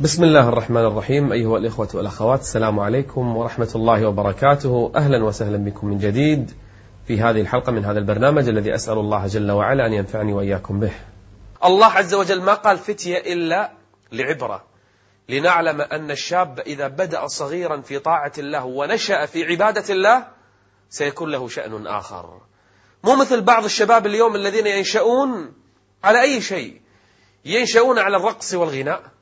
بسم الله الرحمن الرحيم أيها الإخوة والأخوات السلام عليكم ورحمة الله وبركاته أهلا وسهلا بكم من جديد في هذه الحلقة من هذا البرنامج الذي أسأل الله جل وعلا أن ينفعني وإياكم به الله عز وجل ما قال فتية إلا لعبرة لنعلم أن الشاب إذا بدأ صغيرا في طاعة الله ونشأ في عبادة الله سيكون له شأن آخر مو مثل بعض الشباب اليوم الذين ينشؤون على أي شيء ينشؤون على الرقص والغناء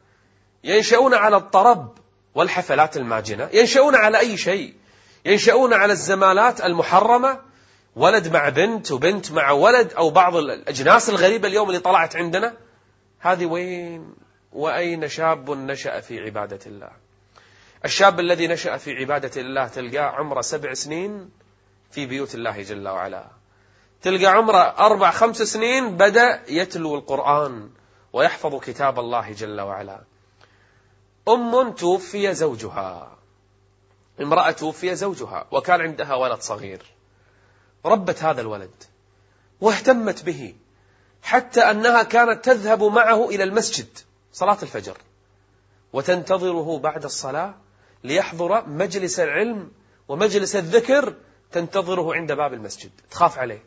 ينشؤون على الطرب والحفلات الماجنة ينشؤون على أي شيء؟ ينشؤون على الزمالات المحرمة ولد مع بنت وبنت مع ولد أو بعض الأجناس الغريبة اليوم اللي طلعت عندنا. هذه وين؟ وأين شاب نشأ في عبادة الله؟ الشاب الذي نشأ في عبادة الله تلقاه عمره سبع سنين في بيوت الله جل وعلا. تلقى عمره أربع خمس سنين بدأ يتلو القرآن ويحفظ كتاب الله جل وعلا. أم توفي زوجها. امرأة توفي زوجها وكان عندها ولد صغير. ربت هذا الولد واهتمت به حتى أنها كانت تذهب معه إلى المسجد صلاة الفجر وتنتظره بعد الصلاة ليحضر مجلس العلم ومجلس الذكر تنتظره عند باب المسجد تخاف عليه.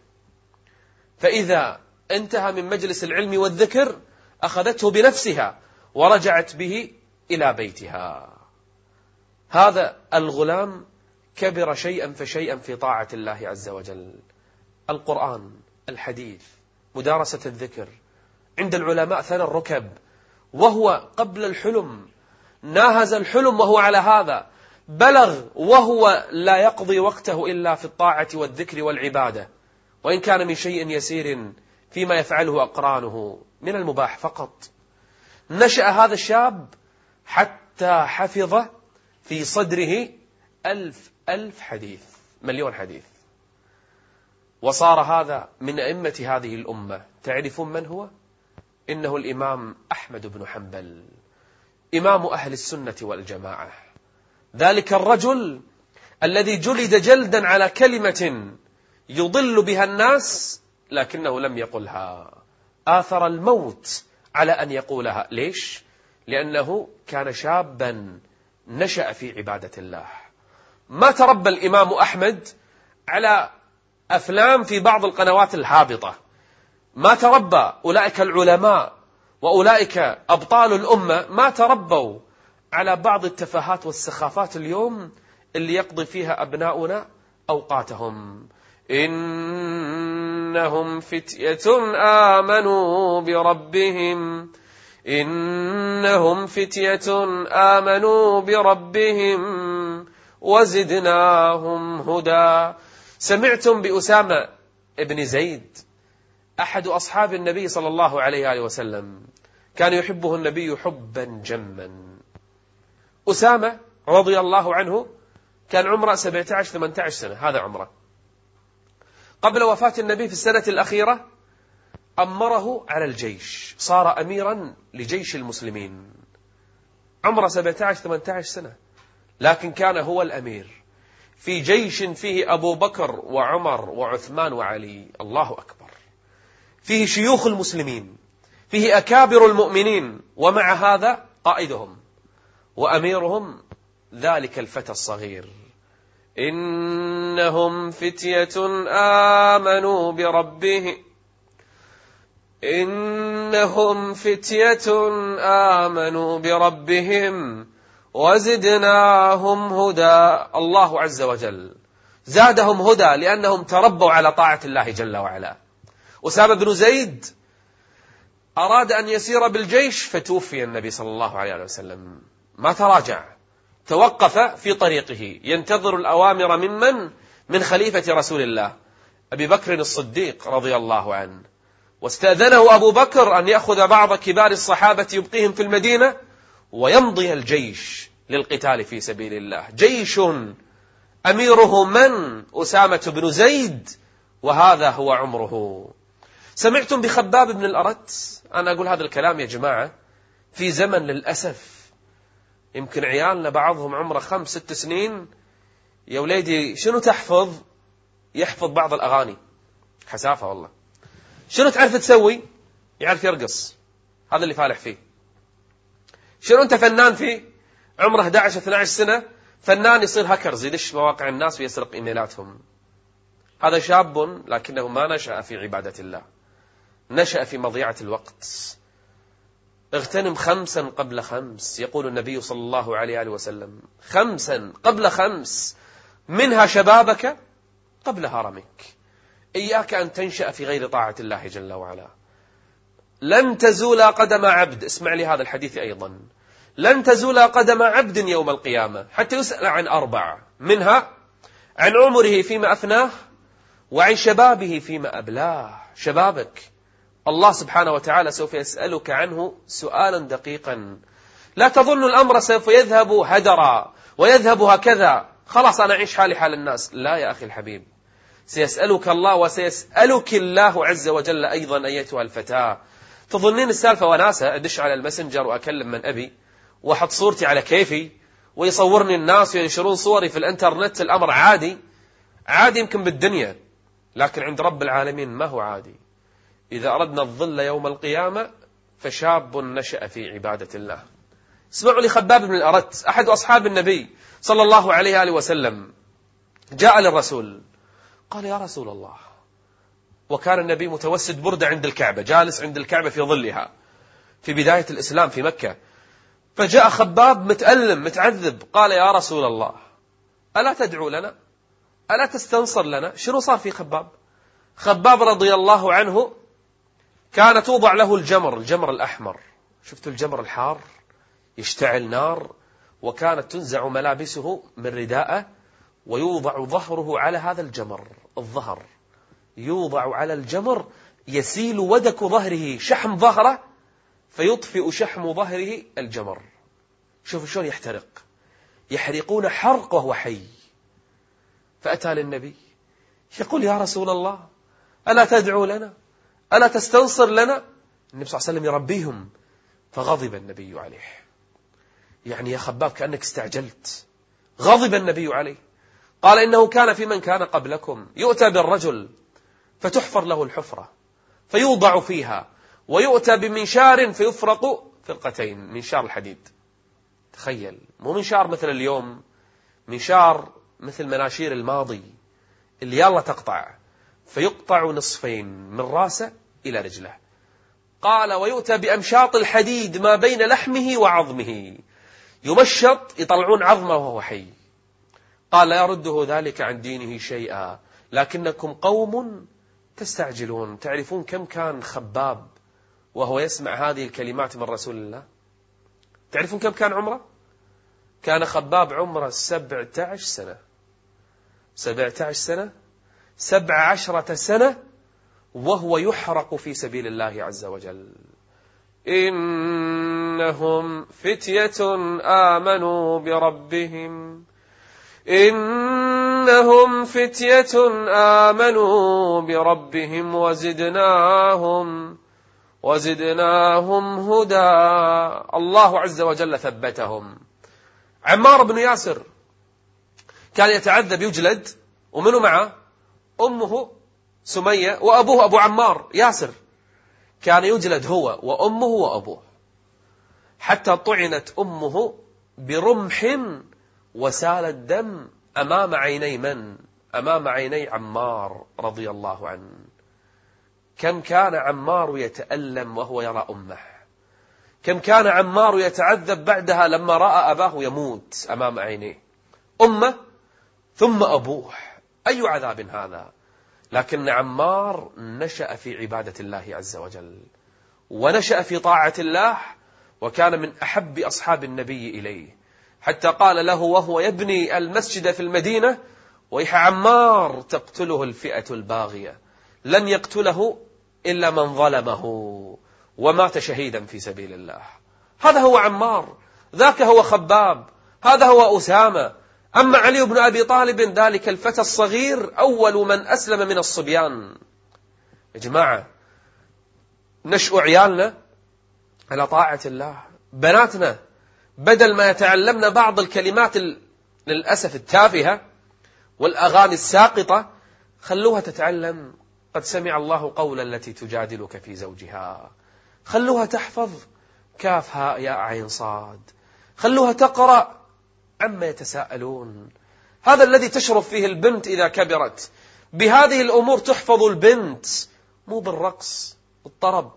فإذا انتهى من مجلس العلم والذكر أخذته بنفسها ورجعت به إلى بيتها. هذا الغلام كبر شيئا فشيئا في طاعة الله عز وجل. القرآن الحديث مدارسة الذكر. عند العلماء ثنى الركب. وهو قبل الحلم. ناهز الحلم وهو على هذا. بلغ وهو لا يقضي وقته إلا في الطاعة والذكر والعبادة. وإن كان من شيء يسير فيما يفعله أقرانه. من المباح فقط. نشأ هذا الشاب حتى حفظ في صدره ألف ألف حديث مليون حديث. وصار هذا من أئمة هذه الأمة. تعرفون من هو؟ إنه الإمام أحمد بن حنبل إمام أهل السنة والجماعة. ذلك الرجل الذي جلد جلدا على كلمة يضل بها الناس لكنه لم يقلها. آثر الموت على أن يقولها. ليش؟ لأنه كان شابا نشأ في عبادة الله. ما تربى الإمام أحمد على أفلام في بعض القنوات الهابطة. ما تربى أولئك العلماء وأولئك أبطال الأمة ما تربوا على بعض التفاهات والسخافات اليوم اللي يقضي فيها أبناؤنا أوقاتهم. إنهم فتية آمنوا بربهم. إنهم فتية آمنوا بربهم وزدناهم هدى. سمعتم بأسامة ابن زيد أحد أصحاب النبي صلى الله عليه وآله وسلم كان يحبه النبي حبا جما. أسامة رضي الله عنه كان عمره 17-18 سنة هذا عمره. قبل وفاة النبي في السنة الأخيرة أمره على الجيش. صار أميرا لجيش المسلمين. عمره 17-18 سنة. لكن كان هو الأمير. في جيش فيه أبو بكر وعمر وعثمان وعلي. الله أكبر. فيه شيوخ المسلمين. فيه أكابر المؤمنين. ومع هذا قائدهم. وأميرهم ذلك الفتى الصغير. إنهم فتية آمنوا بربهم إنهم فتية آمنوا بربهم وزدناهم هدى. الله عز وجل زادهم هدى لأنهم تربوا على طاعة الله جل وعلا. أسامة بن زيد أراد أن يسير بالجيش فتوفي النبي صلى الله عليه وسلم. ما تراجع. توقف في طريقه. ينتظر الأوامر ممن؟ من خليفة رسول الله أبي بكر الصديق رضي الله عنه. واستأذنه أبو بكر أن يأخذ بعض كبار الصحابة يبقيهم في المدينة ويمضي الجيش للقتال في سبيل الله. جيش أميره من؟ أسامة بن زيد وهذا هو عمره. سمعتم بخباب بن الأرت؟ أنا أقول هذا الكلام يا جماعة في زمن للأسف. يمكن عيالنا بعضهم عمره خمس ست سنين. يا وليدي شنو تحفظ؟ يحفظ بعض الأغاني. حسافة والله. شنو تعرف تسوي؟ يعرف يرقص. هذا اللي فالح فيه. شنو أنت فنان فيه؟ عمره 11 12 سنة فنان يصير هاكرز يدش مواقع الناس ويسرق إيميلاتهم. هذا شاب لكنه ما نشأ في عبادة الله. نشأ في مضيعة الوقت. اغتنم خمسا قبل خمس يقول النبي صلى الله عليه وسلم. خمسا قبل خمس. منها شبابك قبل هرمك. إياك أن تنشأ في غير طاعة الله جل وعلا. لن تزول قدم عبد. اسمع لي هذا الحديث أيضا. لن تزول قدم عبد يوم القيامة. حتى يسأل عن أربع منها عن عمره فيما أفناه وعن شبابه فيما أبلاه. شبابك. الله سبحانه وتعالى سوف يسألك عنه سؤالا دقيقا. لا تظن الأمر سوف يذهب هدرا ويذهب هكذا. خلاص أنا أعيش حالي حال الناس. لا يا أخي الحبيب. سيسألك الله وسيسألك الله عز وجل أيضا أيتها الفتاة. تظنين السالفة وناسة أدش على المسنجر وأكلم من أبي. وأحط صورتي على كيفي. ويصورني الناس وينشرون صوري في الإنترنت الأمر عادي. عادي يمكن بالدنيا. لكن عند رب العالمين ما هو عادي. إذا أردنا الظل يوم القيامة فشاب نشأ في عبادة الله. اسمعوا لخباب بن الأرت أحد أصحاب النبي صلى الله عليه وآله وسلم. جاء للرسول. قال يا رسول الله وكان النبي متوسد بردة عند الكعبة جالس عند الكعبة في ظلها في بداية الإسلام في مكة. فجاء خباب متألم متعذب قال يا رسول الله ألا تدعو لنا؟ ألا تستنصر لنا؟ شنو صار في خباب؟ خباب رضي الله عنه كان توضع له الجمر الجمر الأحمر. شفت الجمر الحار؟ يشتعل نار وكانت تنزع ملابسه من رداءه ويوضع ظهره على هذا الجمر. الظهر. يوضع على الجمر يسيل ودك ظهره شحم ظهره فيطفئ شحم ظهره الجمر. شوفوا شلون يحترق. يحرقون حرق وهو حي فأتى للنبي. يقول يا رسول الله ألا تدعو لنا؟ ألا تستنصر لنا؟ النبي صلى الله عليه وسلم يربيهم. فغضب النبي عليه. يعني يا خباب كأنك استعجلت. غضب النبي عليه. قال إنه كان في من كان قبلكم. يؤتى بالرجل فتحفر له الحفرة فيوضع فيها ويؤتى بمنشار فيفرق فرقتين منشار الحديد. تخيل مو منشار مثل اليوم منشار مثل مناشير الماضي اللي يلا تقطع فيقطع نصفين من رأسه إلى رجله. قال ويؤتى بأمشاط الحديد ما بين لحمه وعظمه. يمشط يطلعون عظمه وهو حي. قال لا يرده ذلك عن دينه شيئا. لكنكم قوم تستعجلون تعرفون كم كان خباب وهو يسمع هذه الكلمات من رسول الله؟ تعرفون كم كان عمره؟ كان خباب عمره سبعة عشر سنة. سبعة عشر سنة؟ سبع عشرة سنة وهو يحرق في سبيل الله عز وجل. إنهم فتية آمنوا بربهم. إنهم فتية آمنوا بربهم وزدناهم وزدناهم هدى. الله عز وجل ثبتهم. عمار بن ياسر كان يتعذب يجلد ومنه معه؟ أمه سمية وأبوه أبو عمار ياسر. كان يجلد هو وأمه وأبوه. حتى طعنت أمه برمح وسال الدم أمام عيني من؟ أمام عيني عمار رضي الله عنه. كم كان عمار يتألم وهو يرى أمه؟ كم كان عمار يتعذب بعدها لما رأى أباه يموت أمام عينيه؟ أمه ثم أبوه. أي عذاب هذا؟ لكن عمار نشأ في عبادة الله عز وجل ونشأ في طاعة الله وكان من أحب أصحاب النبي إليه. حتى قال له وهو يبني المسجد في المدينة ويح عمار تقتله الفئة الباغية. لن يقتله إلا من ظلمه ومات شهيدا في سبيل الله. هذا هو عمار ذاك هو خباب هذا هو أسامة. أما علي بن أبي طالب ذلك الفتى الصغير أول من أسلم من الصبيان. يا جماعة نشأ عيالنا على طاعة الله. بناتنا بدل ما يتعلمن بعض الكلمات للأسف التافهة والأغاني الساقطة خلوها تتعلم. قد سمع الله قولا التي تجادلك في زوجها. خلوها تحفظ كاف هاء ياء عين صاد. خلوها تقرأ عما يتساءلون. هذا الذي تشرف فيه البنت إذا كبرت. بهذه الأمور تحفظ البنت. مو بالرقص والطرب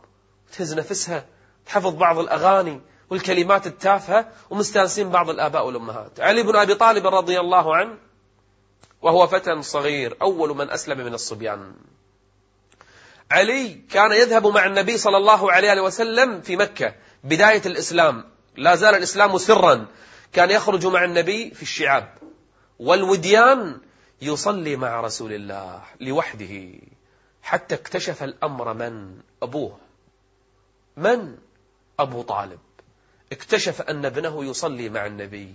تهز نفسها تحفظ بعض الأغاني. والكلمات التافهة ومستانسين بعض الآباء والأمهات. علي بن أبي طالب رضي الله عنه وهو فتى صغير أول من أسلم من الصبيان. علي كان يذهب مع النبي صلى الله عليه وسلم في مكة بداية الإسلام. لا زال الإسلام سرا. كان يخرج مع النبي في الشعاب. والوديان يصلي مع رسول الله لوحده. حتى اكتشف الأمر من؟ أبوه. من؟ أبو طالب. اكتشف أن ابنه يصلي مع النبي.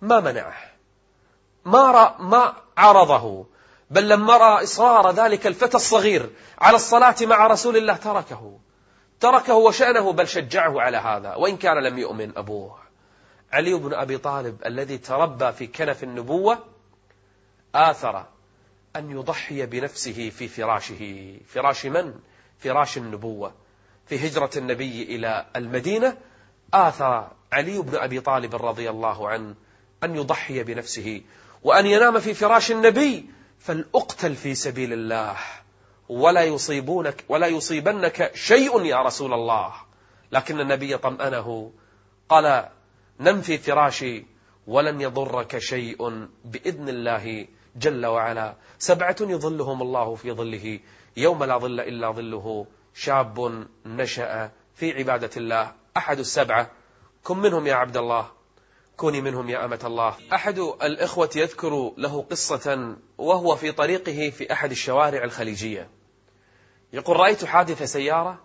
ما منعه. ما, ما عرضه. بل لما رأى إصرار ذلك الفتى الصغير على الصلاة مع رسول الله تركه. تركه وشأنه بل شجعه على هذا. وإن كان لم يؤمن أبوه. علي بن أبي طالب الذي تربى في كنف النبوة آثر أن يضحي بنفسه في فراشه. فراش من؟ فراش النبوة. في هجرة النبي إلى المدينة آثر علي بن أبي طالب رضي الله عنه أن يضحي بنفسه وأن ينام في فراش النبي فلأقتل في سبيل الله. ولا يصيبونك ولا يصيبنك شيء يا رسول الله. لكن النبي طمأنه قال نم في فراشي ولن يضرك شيء بإذن الله جل وعلا. سبعة يظلهم الله في ظله يوم لا ظل إلا ظله. شاب نشأ في عبادة الله. أحد السبعة. كن منهم يا عبد الله. كوني منهم يا أمة الله. أحد الإخوة يذكر له قصة وهو في طريقه في أحد الشوارع الخليجية. يقول رأيت حادث سيارة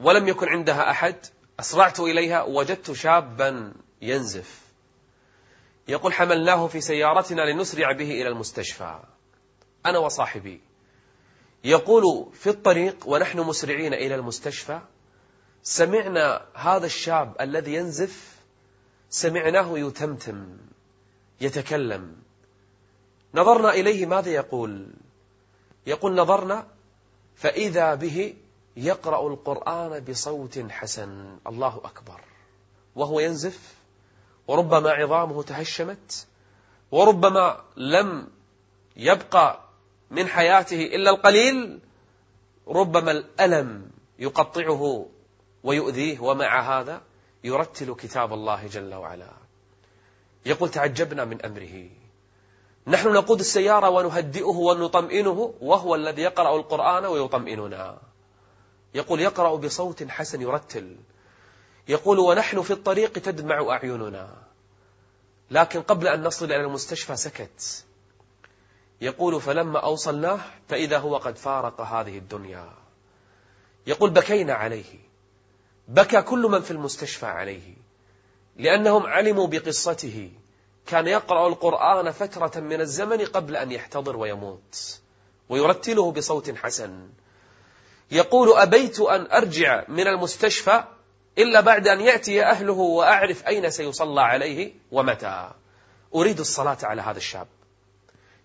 ولم يكن عندها أحد. أسرعت إليها وجدت شابا ينزف. يقول حملناه في سيارتنا لنسرع به إلى المستشفى. أنا وصاحبي. يقول في الطريق ونحن مسرعين إلى المستشفى. سمعنا هذا الشاب الذي ينزف سمعناه يتمتم يتكلم. نظرنا إليه ماذا يقول؟ يقول نظرنا فإذا به يقرأ القرآن بصوت حسن. الله أكبر. وهو ينزف وربما عظامه تهشمت وربما لم يبقى من حياته إلا القليل ربما الألم يقطعه. ويؤذيه ومع هذا يرتل كتاب الله جل وعلا. يقول تعجبنا من أمره. نحن نقود السيارة ونهدئه ونطمئنه وهو الذي يقرأ القرآن ويطمئننا. يقول يقرأ بصوت حسن يرتل. يقول ونحن في الطريق تدمع أعيننا. لكن قبل أن نصل إلى المستشفى سكت. يقول فلما أوصلناه فإذا هو قد فارق هذه الدنيا. يقول بكينا عليه. بكى كل من في المستشفى عليه لأنهم علموا بقصته. كان يقرأ القرآن فترة من الزمن قبل أن يحتضر ويموت ويرتله بصوت حسن. يقول أبيت أن أرجع من المستشفى إلا بعد أن يأتي أهله وأعرف أين سيصلى عليه ومتى. أريد الصلاة على هذا الشاب.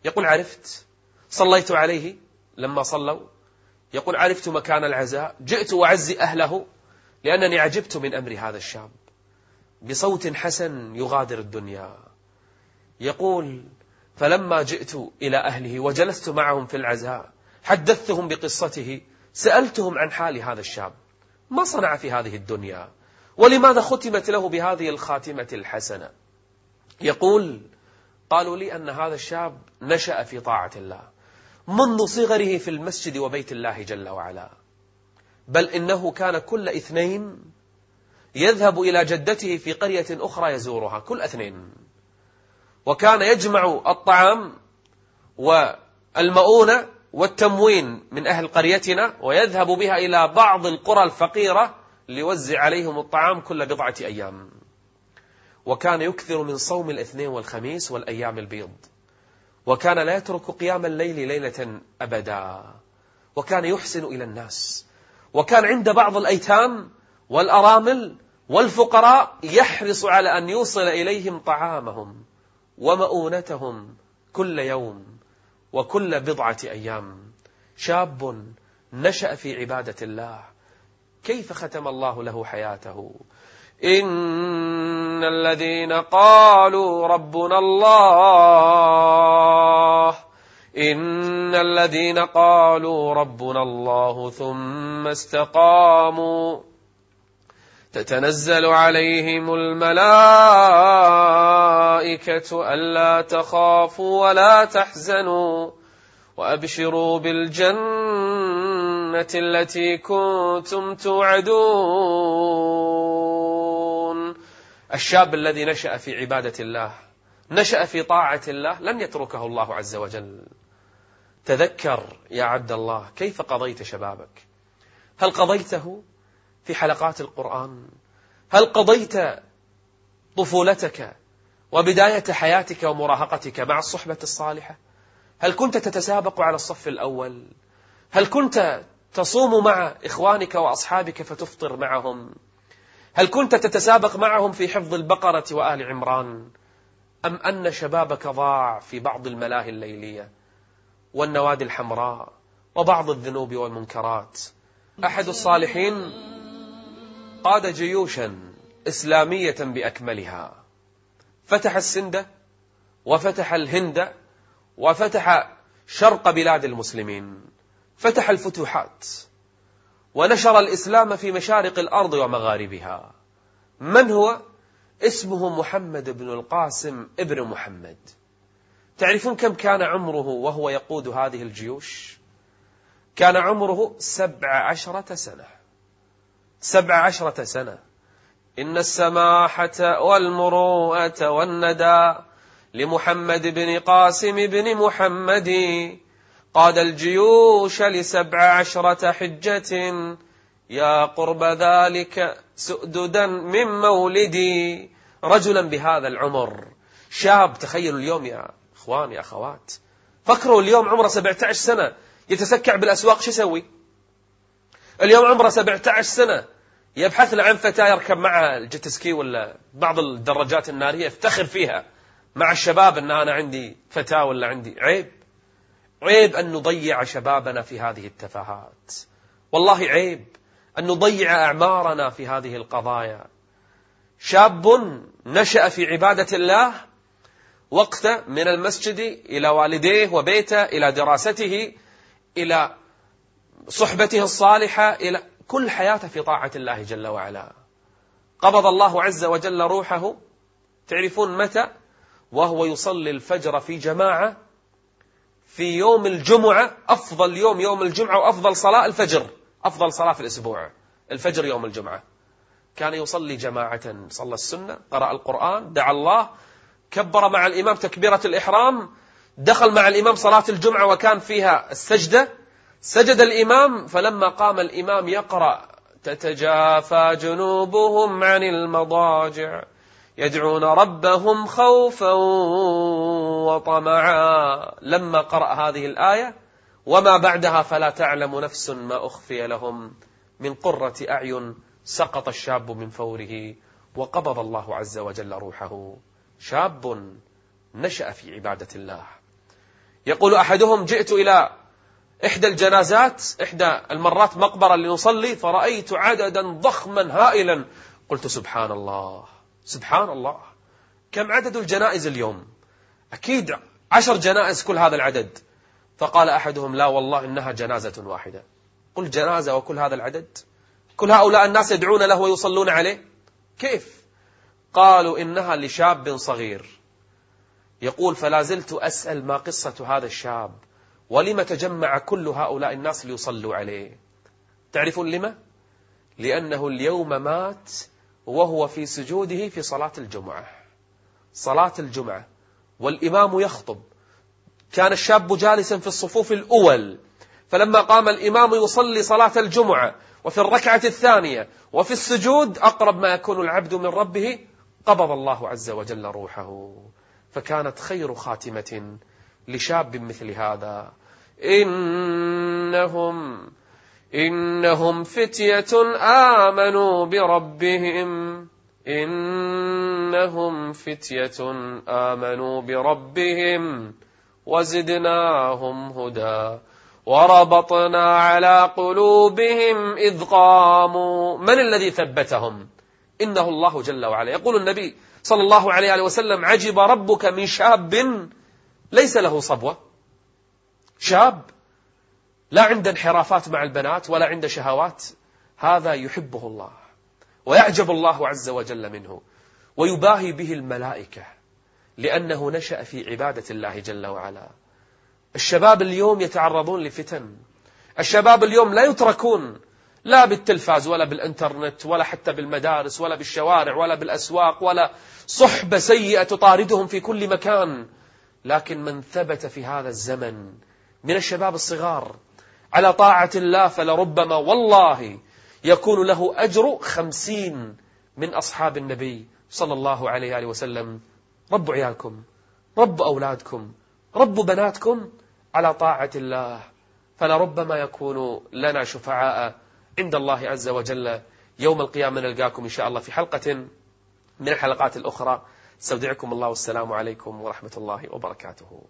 يقول عرفت. صليت عليه لما صلوا. يقول عرفت مكان العزاء. جئت وعزي أهله. لأنني عجبت من أمر هذا الشاب. بصوت حسن يغادر الدنيا. يقول فلما جئت إلى أهله وجلست معهم في العزاء حدثتهم بقصته سألتهم عن حال هذا الشاب. ما صنع في هذه الدنيا؟ ولماذا ختمت له بهذه الخاتمة الحسنة؟ يقول قالوا لي أن هذا الشاب نشأ في طاعة الله منذ صغره في المسجد وبيت الله جل وعلا. بل إنه كان كل اثنين يذهب إلى جدته في قرية أخرى يزورها كل اثنين. وكان يجمع الطعام والمؤونة والتموين من أهل قريتنا ويذهب بها إلى بعض القرى الفقيرة ليوزع عليهم الطعام كل بضعة أيام. وكان يكثر من صوم الاثنين والخميس والأيام البيض. وكان لا يترك قيام الليل ليلة أبدا. وكان يحسن إلى الناس. وكان عند بعض الأيتام والأرامل والفقراء يحرص على أن يوصل إليهم طعامهم ومؤونتهم كل يوم وكل بضعة أيام. شاب نشأ في عبادة الله. كيف ختم الله له حياته؟ إن الذين قالوا ربنا الله إن الذين قالوا ربنا الله ثم استقاموا تتنزل عليهم الملائكة ألا تخافوا ولا تحزنوا وأبشروا بالجنة التي كنتم توعدون الشاب الذي نشأ في عبادة الله نشأ في طاعة الله لن يتركه الله عز وجل. تذكر يا عبد الله كيف قضيت شبابك؟ هل قضيته في حلقات القرآن؟ هل قضيت طفولتك وبداية حياتك ومراهقتك مع الصحبة الصالحة؟ هل كنت تتسابق على الصف الأول؟ هل كنت تصوم مع إخوانك وأصحابك فتفطر معهم؟ هل كنت تتسابق معهم في حفظ البقرة وآل عمران؟ أم أن شبابك ضاع في بعض الملاهي الليلية؟ والنوادي الحمراء وبعض الذنوب والمنكرات. أحد الصالحين قاد جيوشا إسلامية بأكملها. فتح السند وفتح الهند وفتح شرق بلاد المسلمين. فتح الفتوحات ونشر الإسلام في مشارق الأرض ومغاربها. من هو؟ اسمه محمد بن القاسم ابن محمد. تعرفون كم كان عمره وهو يقود هذه الجيوش؟ كان عمره سبع عشرة سنة. سبع عشرة سنة. إن السماحة والمروءة والندى لمحمد بن قاسم بن محمد قاد الجيوش لسبع عشرة حجة. يا قرب ذلك سؤددا من مولدي. رجلا بهذا العمر. شاب تخيلوا اليوم يا اخوان يا أخوات. فكروا اليوم عمره 17 سنة. يتسكع بالأسواق شو يسوي؟ اليوم عمره 17 سنة. يبحث له عن فتاة يركب معها الجتسكي ولا بعض الدراجات النارية يفتخر فيها مع الشباب إن أنا عندي فتاة ولا عندي عيب. عيب أن نضيع شبابنا في هذه التفاهات. والله عيب أن نضيع أعمارنا في هذه القضايا. شاب نشأ في عبادة الله وقت من المسجد إلى والديه وبيته إلى دراسته إلى صحبته الصالحة إلى كل حياته في طاعة الله جل وعلا. قبض الله عز وجل روحه. تعرفون متى؟ وهو يصلي الفجر في جماعة في يوم الجمعة أفضل يوم يوم الجمعة وأفضل صلاة الفجر أفضل صلاة في الأسبوع الفجر يوم الجمعة. كان يصلي جماعة صلى السنة قرأ القرآن دعا الله كبر مع الإمام تكبيرة الإحرام دخل مع الإمام صلاة الجمعة وكان فيها السجدة. سجد الإمام فلما قام الإمام يقرأ تتجافى جنوبهم عن المضاجع يدعون ربهم خوفا وطمعا. لما قرأ هذه الآية وما بعدها فلا تعلم نفس ما أخفي لهم من قرة أعين سقط الشاب من فوره وقبض الله عز وجل روحه. شاب نشأ في عبادة الله. يقول أحدهم جئت إلى إحدى الجنازات إحدى المرات مقبرة لنصلي فرأيت عددا ضخما هائلا. قلت سبحان الله سبحان الله. كم عدد الجنائز اليوم؟ أكيد عشر جنائز كل هذا العدد. فقال أحدهم لا والله إنها جنازة واحدة. قل جنازة وكل هذا العدد؟ كل هؤلاء الناس يدعون له ويصلون عليه؟ كيف؟ قالوا إنها لشاب صغير. يقول فلا زلت أسأل ما قصة هذا الشاب؟ ولم تجمع كل هؤلاء الناس ليصلوا عليه؟ تعرفون لما؟ لأنه اليوم مات وهو في سجوده في صلاة الجمعة. صلاة الجمعة. والإمام يخطب. كان الشاب جالسا في الصفوف الأول. فلما قام الإمام يصلي صلاة الجمعة. وفي الركعة الثانية. وفي السجود أقرب ما يكون العبد من ربه قبض الله عز وجل روحه. فكانت خير خاتمة لشاب مثل هذا. إنهم إنهم فتية آمنوا بربهم. إنهم فتية آمنوا بربهم. وزدناهم هدى. وربطنا على قلوبهم إذ قاموا. من الذي ثبتهم؟ إنه الله جل وعلا. يقول النبي صلى الله عليه وسلم عجب ربك من شاب ليس له صبوة. شاب لا عند انحرافات مع البنات ولا عند شهوات. هذا يحبه الله ويعجب الله عز وجل منه ويباهي به الملائكة لأنه نشأ في عبادة الله جل وعلا. الشباب اليوم يتعرضون لفتن. الشباب اليوم لا يتركون لا بالتلفاز ولا بالإنترنت ولا حتى بالمدارس ولا بالشوارع ولا بالأسواق ولا صحبة سيئة تطاردهم في كل مكان. لكن من ثبت في هذا الزمن من الشباب الصغار على طاعة الله فلربما والله يكون له أجر خمسين من أصحاب النبي صلى الله عليه وسلم. ربوا عيالكم ربوا أولادكم ربوا بناتكم على طاعة الله. فلربما يكون لنا شفعاء عند الله عز وجل. يوم القيامة نلقاكم إن شاء الله في حلقة من الحلقات الأخرى. استودعكم الله والسلام عليكم ورحمة الله وبركاته.